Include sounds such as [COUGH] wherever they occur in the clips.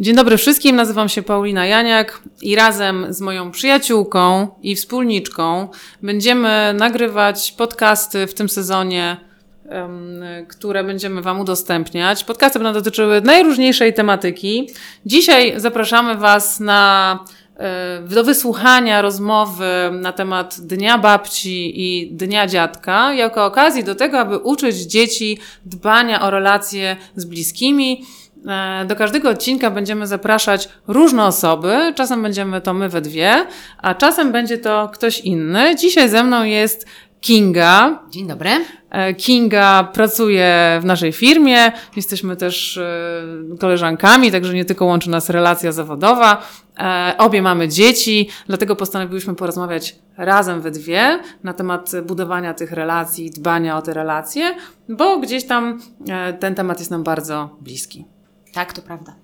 Dzień dobry wszystkim, nazywam się Paulina Janiak i razem z moją przyjaciółką i wspólniczką będziemy nagrywać podcasty w tym sezonie, które będziemy Wam udostępniać. Podcasty będą dotyczyły najróżniejszej tematyki. Dzisiaj zapraszamy Was na e, do wysłuchania rozmowy na temat Dnia Babci i Dnia Dziadka, jako okazji do tego, aby uczyć dzieci dbania o relacje z bliskimi. E, Do każdego odcinka będziemy zapraszać różne osoby. Czasem będziemy to my we dwie, a czasem będzie to ktoś inny. Dzisiaj ze mną jest Kinga. Dzień dobry. E, Kinga pracuje w naszej firmie. Jesteśmy też e, koleżankami, także nie tylko łączy nas relacja zawodowa. Obie mamy dzieci, dlatego postanowiłyśmy porozmawiać razem we dwie na temat budowania tych relacji, dbania o te relacje, bo gdzieś tam ten temat jest nam bardzo bliski. Tak, to prawda.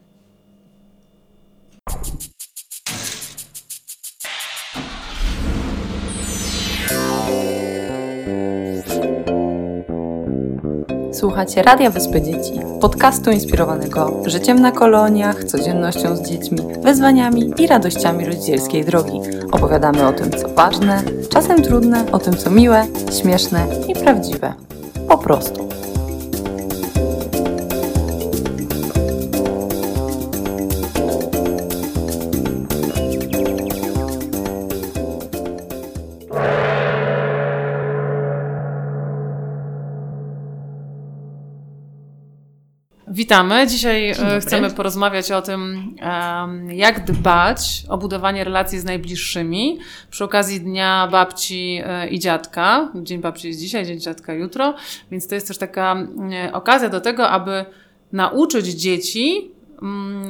Słuchacie Radia Wyspy Dzieci, podcastu inspirowanego życiem na koloniach, codziennością z dziećmi, wyzwaniami i radościami rodzicielskiej drogi. Opowiadamy o tym, co ważne, czasem trudne, o tym, co miłe, śmieszne i prawdziwe. Po prostu. Witamy. Dzisiaj e, chcemy porozmawiać o tym, jak dbać o budowanie relacji z najbliższymi przy okazji Dnia Babci e, i Dziadka. Dzień Babci jest dzisiaj, Dzień Dziadka jutro, więc to jest też taka okazja do tego, aby nauczyć dzieci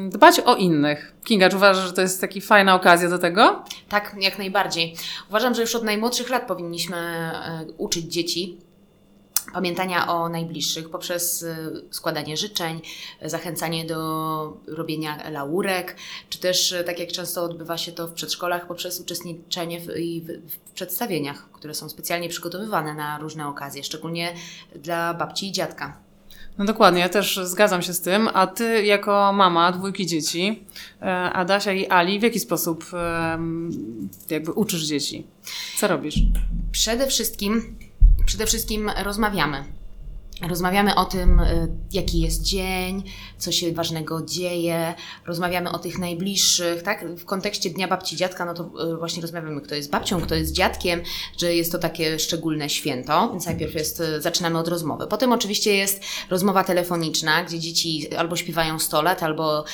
dbać o innych. Kinga, czy uważasz, że to jest taka fajna okazja do tego? Tak, jak najbardziej. Uważam, że już od najmłodszych lat powinniśmy e, uczyć dzieci pamiętania o najbliższych poprzez e, składanie życzeń, zachęcanie do robienia laurek, czy też, e, tak jak często odbywa się to w przedszkolach, poprzez uczestniczenie w, w, w przedstawieniach, które są specjalnie przygotowywane na różne okazje, szczególnie dla babci i dziadka. No dokładnie, ja też zgadzam się z tym. A ty, jako mama dwójki dzieci, e, Adasia i Ali, w jaki sposób jakby uczysz dzieci? Co robisz? Przede wszystkim, przede wszystkim rozmawiamy. Rozmawiamy o tym, y, jaki jest dzień, co się ważnego dzieje, rozmawiamy o tych najbliższych, tak? W kontekście Dnia Babci Dziadka, no to y, właśnie rozmawiamy, kto jest babcią, kto jest dziadkiem, że jest to takie szczególne święto, więc najpierw jest, y, zaczynamy od rozmowy. Potem oczywiście jest rozmowa telefoniczna, gdzie dzieci albo śpiewają 100 lat, albo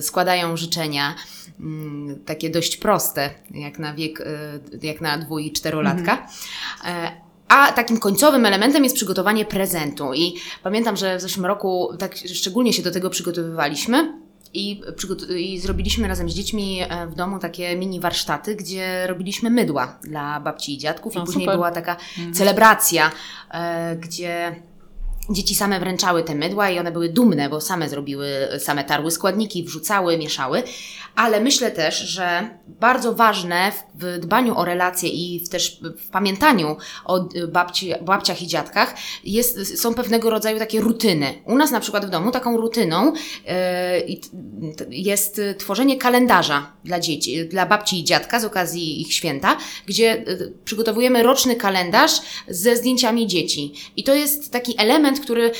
składają życzenia, mm, takie dość proste, jak na wiek, jak na dwu- i czterolatka. E, a takim końcowym elementem jest przygotowanie prezentu. I pamiętam, że w zeszłym roku tak szczególnie się do tego przygotowywaliśmy. I, I zrobiliśmy razem z dziećmi e, w domu takie mini warsztaty, gdzie robiliśmy mydła dla babci i dziadków. I O, później super. była taka celebracja, e, gdzie dzieci same wręczały te mydła i one były dumne, bo same zrobiły, same tarły składniki, wrzucały, mieszały. Ale myślę też, że bardzo ważne w dbaniu o relacje i w też w pamiętaniu o y, babci, babciach i dziadkach jest, są pewnego rodzaju takie rutyny. U nas na przykład w domu taką rutyną t- jest y, tworzenie kalendarza dla dzieci, dla babci i dziadka z okazji ich święta, gdzie y, przygotowujemy roczny kalendarz ze zdjęciami dzieci. I to jest taki element, który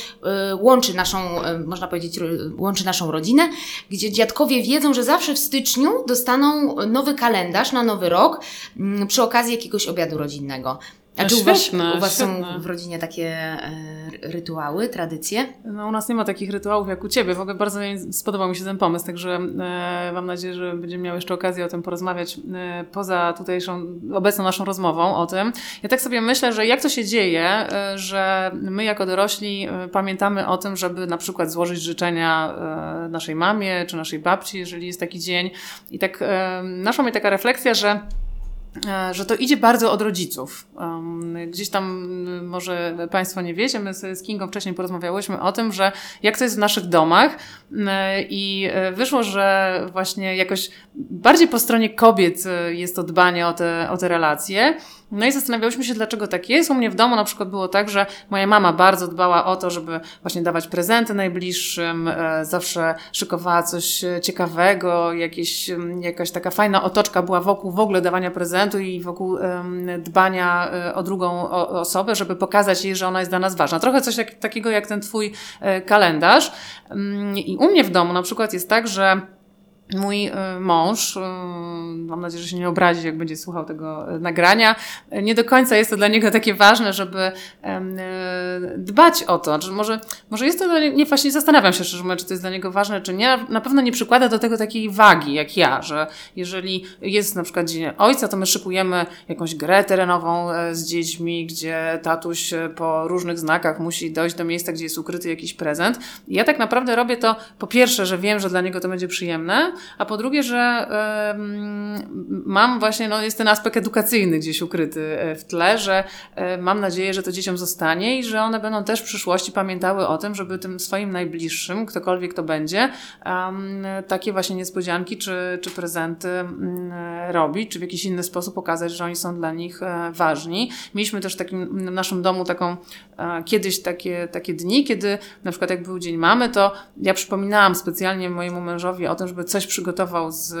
y, łączy naszą, y, można powiedzieć, łączy naszą rodzinę, gdzie dziadkowie wiedzą, że zawsze w styczniu dostaną nowy kalendarz na nowy rok mm, przy okazji jakiegoś obiadu rodzinnego. A czy u Was, świetne, u was świetne. są w rodzinie takie e, rytuały, tradycje? No, u nas nie ma takich rytuałów jak u Ciebie. W ogóle bardzo mi- spodobał mi się ten pomysł, także e, mam nadzieję, że będziemy miały jeszcze okazję o tym porozmawiać e, poza tutejszą, obecną naszą rozmową o tym. Ja tak sobie myślę, że jak to się dzieje, e, że my jako dorośli e, pamiętamy o tym, żeby na przykład złożyć życzenia e, naszej mamie czy naszej babci, jeżeli jest taki dzień. I tak naszła mnie taka refleksja, że że to idzie bardzo od rodziców. Gdzieś tam m, może Państwo nie wiecie, my z Kingą wcześniej porozmawiałyśmy o tym, że jak to jest w naszych domach m, i e, wyszło, że właśnie jakoś bardziej po stronie kobiet e, jest to dbanie o te, o te relacje. No i zastanawiałyśmy się, dlaczego tak jest. U mnie w domu na przykład było tak, że moja mama bardzo dbała o to, żeby właśnie dawać prezenty najbliższym, e, zawsze szykowała coś ciekawego, jakieś, jakaś taka fajna otoczka była wokół w ogóle dawania prezentu i wokół dbania e, o drugą osobę, żeby pokazać jej, że ona jest dla nas ważna. Trochę coś jak, takiego jak ten twój e, kalendarz. Mm, I u mnie w domu na przykład jest tak, że Mój e, mąż, e, mam nadzieję, że się nie obrazi, jak będzie słuchał tego e, nagrania, nie do końca jest to dla niego takie ważne, żeby dbać o to. Czy może, może jest to dla niego, nie właśnie zastanawiam się szczerze mówiąc, czy to jest dla niego ważne, czy nie. Na pewno nie przykłada do tego takiej wagi, jak ja, że jeżeli jest na przykład Dzień Ojca, to my szykujemy jakąś grę terenową z dziećmi, gdzie tatuś po różnych znakach musi dojść do miejsca, gdzie jest ukryty jakiś prezent. I ja tak naprawdę robię to po pierwsze, że wiem, że dla niego to będzie przyjemne, a po drugie, że mam właśnie, no jest ten aspekt edukacyjny gdzieś ukryty e, w tle, że e, mam nadzieję, że to dzieciom zostanie i że one będą też w przyszłości pamiętały o tym, żeby tym swoim najbliższym, ktokolwiek to będzie, takie właśnie niespodzianki czy, czy prezenty mm, robić, czy w jakiś inny sposób pokazać, że oni są dla nich e, ważni. Mieliśmy też w takim w naszym domu taką kiedyś takie, takie dni, kiedy na przykład jak był Dzień Mamy, to ja przypominałam specjalnie mojemu mężowi o tym, żeby coś przygotował z,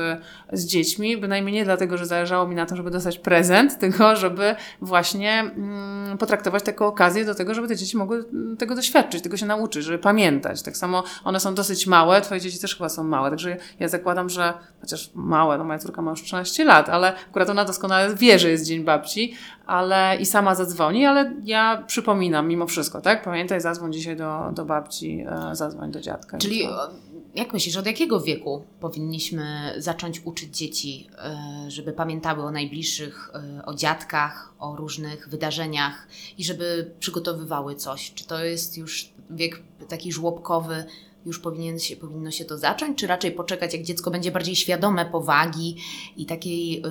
z dziećmi, bynajmniej nie dlatego, że zależało mi na tym, żeby dostać prezent, [LAUGHS] tylko żeby właśnie mm, potraktować taką okazję do tego, żeby te dzieci mogły mm, tego doświadczyć, tego się nauczyć, żeby pamiętać. Tak samo one są dosyć małe, twoje dzieci też chyba są małe, także ja zakładam, że chociaż małe, no moja córka ma już 13 lat, ale akurat ona doskonale wie, że jest Dzień Babci, ale i sama zadzwoni, ale ja przypominam mimo wszystko, tak? Pamiętaj, zadzwoń dzisiaj do, do babci, e, zadzwoń do dziadka. Czyli jak myślisz, od jakiego wieku powinniśmy zacząć uczyć dzieci, e, żeby pamiętały o najbliższych, e, o dziadkach, o różnych wydarzeniach i żeby przygotowywały coś? Czy to jest już wiek taki żłobkowy, już powinien się, powinno się to zacząć, czy raczej poczekać, jak dziecko będzie bardziej świadome powagi i takiej y,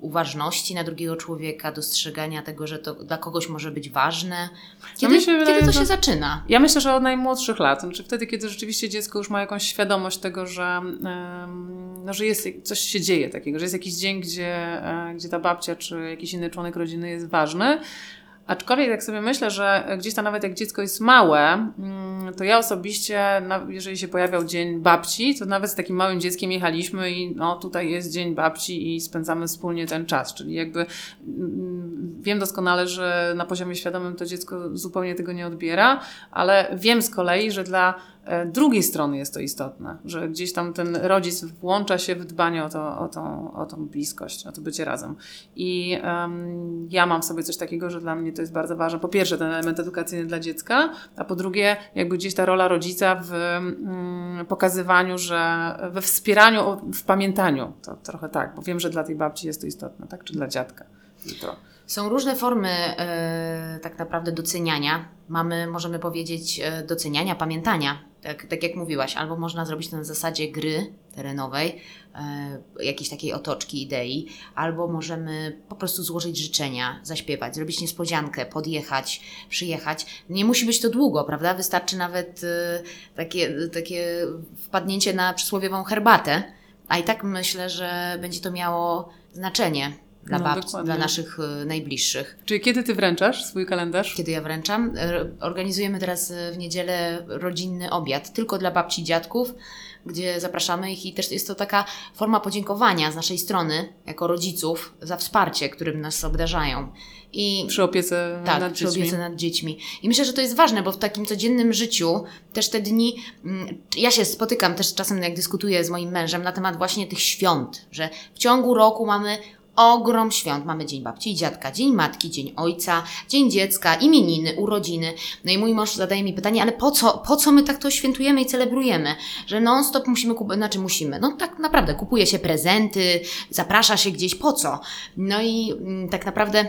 uważności na drugiego człowieka, dostrzegania tego, że to dla kogoś może być ważne? Kiedy, myślę, kiedy to się zaczyna? Ja myślę, że od najmłodszych lat, znaczy wtedy, kiedy rzeczywiście dziecko już ma jakąś świadomość tego, że, no, że jest, coś się dzieje takiego, że jest jakiś dzień, gdzie, e, gdzie ta babcia czy jakiś inny członek rodziny jest ważny, Aczkolwiek jak sobie myślę, że gdzieś tam nawet jak dziecko jest małe, mm, to ja osobiście, jeżeli się pojawiał dzień babci, to nawet z takim małym dzieckiem jechaliśmy i no tutaj jest dzień babci i spędzamy wspólnie ten czas. Czyli jakby mm, wiem doskonale, że na poziomie świadomym to dziecko zupełnie tego nie odbiera, ale wiem z kolei, że dla E, drugiej strony jest to istotne, że gdzieś tam ten rodzic włącza się w dbanie o, to, o, tą, o tą bliskość, o to bycie razem. I um, ja mam sobie coś takiego, że dla mnie to jest bardzo ważne. Po pierwsze, ten element edukacyjny dla dziecka, a po drugie, jakby gdzieś ta rola rodzica w um, pokazywaniu, że we wspieraniu, w pamiętaniu. To trochę tak, bo wiem, że dla tej babci jest to istotne, tak? Czy dla dziadka. Jutro. Są różne formy e, tak naprawdę doceniania. Mamy, możemy powiedzieć, e, doceniania, pamiętania, tak, tak jak mówiłaś, albo można zrobić to na zasadzie gry terenowej, e, jakiejś takiej otoczki idei, albo możemy po prostu złożyć życzenia, zaśpiewać, zrobić niespodziankę, podjechać, przyjechać. Nie musi być to długo, prawda? Wystarczy nawet takie, takie wpadnięcie na przysłowiową herbatę, a i tak myślę, że będzie to miało znaczenie dla no, babci, dla naszych y, najbliższych. Czyli kiedy ty wręczasz swój kalendarz? Kiedy ja wręczam. E, organizujemy teraz y, w niedzielę rodzinny obiad tylko dla babci i dziadków, gdzie zapraszamy ich i też jest to taka forma podziękowania z naszej strony, jako rodziców, za wsparcie, którym nas obdarzają. I, przy opiece tak, nad przy dziećmi. opiece nad dziećmi. I myślę, że to jest ważne, bo w takim codziennym życiu też te dni, mm, ja się spotykam też czasem, jak dyskutuję z moim mężem na temat właśnie tych świąt, że w ciągu roku mamy ogrom świąt. Mamy Dzień Babci i Dziadka, Dzień Matki, Dzień Ojca, Dzień Dziecka, imieniny, urodziny. No i mój mąż zadaje mi pytanie, ale po co, po co my tak to świętujemy i celebrujemy? Że non-stop musimy kupować, znaczy musimy, no tak naprawdę kupuje się prezenty, zaprasza się gdzieś, po co? No i mm, tak naprawdę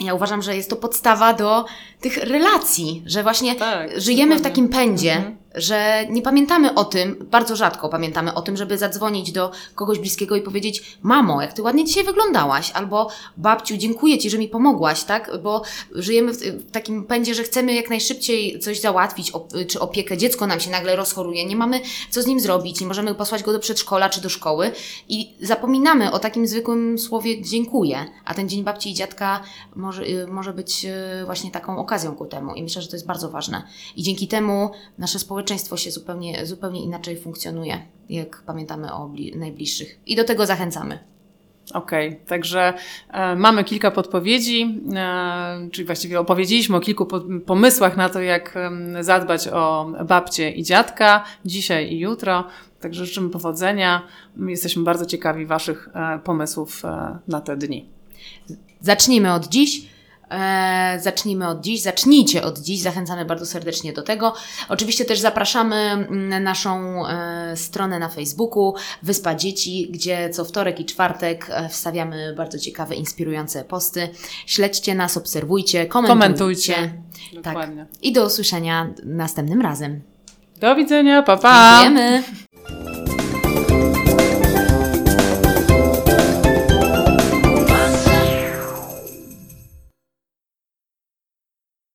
ja uważam, że jest to podstawa do tych relacji, że właśnie tak, żyjemy w takim pędzie, mhm. Że nie pamiętamy o tym, bardzo rzadko pamiętamy o tym, żeby zadzwonić do kogoś bliskiego i powiedzieć: Mamo, jak ty ładnie dzisiaj wyglądałaś, albo babciu, dziękuję ci, że mi pomogłaś, tak? Bo żyjemy w, takim pędzie, że chcemy jak najszybciej coś załatwić, czy opiekę. Dziecko nam się nagle rozchoruje, nie mamy co z nim zrobić, nie możemy posłać go do przedszkola czy do szkoły i zapominamy o takim zwykłym słowie dziękuję. A ten Dzień Babci i Dziadka może, y, może być y, właśnie taką okazją ku temu i myślę, że to jest bardzo ważne. I dzięki temu nasze społeczeństwo się zupełnie, zupełnie inaczej funkcjonuje, jak pamiętamy o bli- najbliższych. I do tego zachęcamy. Okej, także e, mamy kilka podpowiedzi, e, czyli właściwie opowiedzieliśmy o kilku po, pomysłach na to, jak em, zadbać o babcię i dziadka dzisiaj i jutro. Także życzymy powodzenia. Jesteśmy bardzo ciekawi Waszych e, pomysłów e, na te dni. Zacznijmy od dziś. E, zacznijmy od dziś, zacznijcie od dziś, zachęcamy bardzo serdecznie do tego. Oczywiście też zapraszamy mm, na naszą e, stronę na Facebooku Wyspa Dzieci, gdzie co wtorek i czwartek e, wstawiamy bardzo ciekawe, inspirujące posty. Śledźcie nas, obserwujcie, komentujcie. Komentujcie. Tak. Dokładnie. I do usłyszenia następnym razem. Do widzenia, pa pa! Dziękujemy.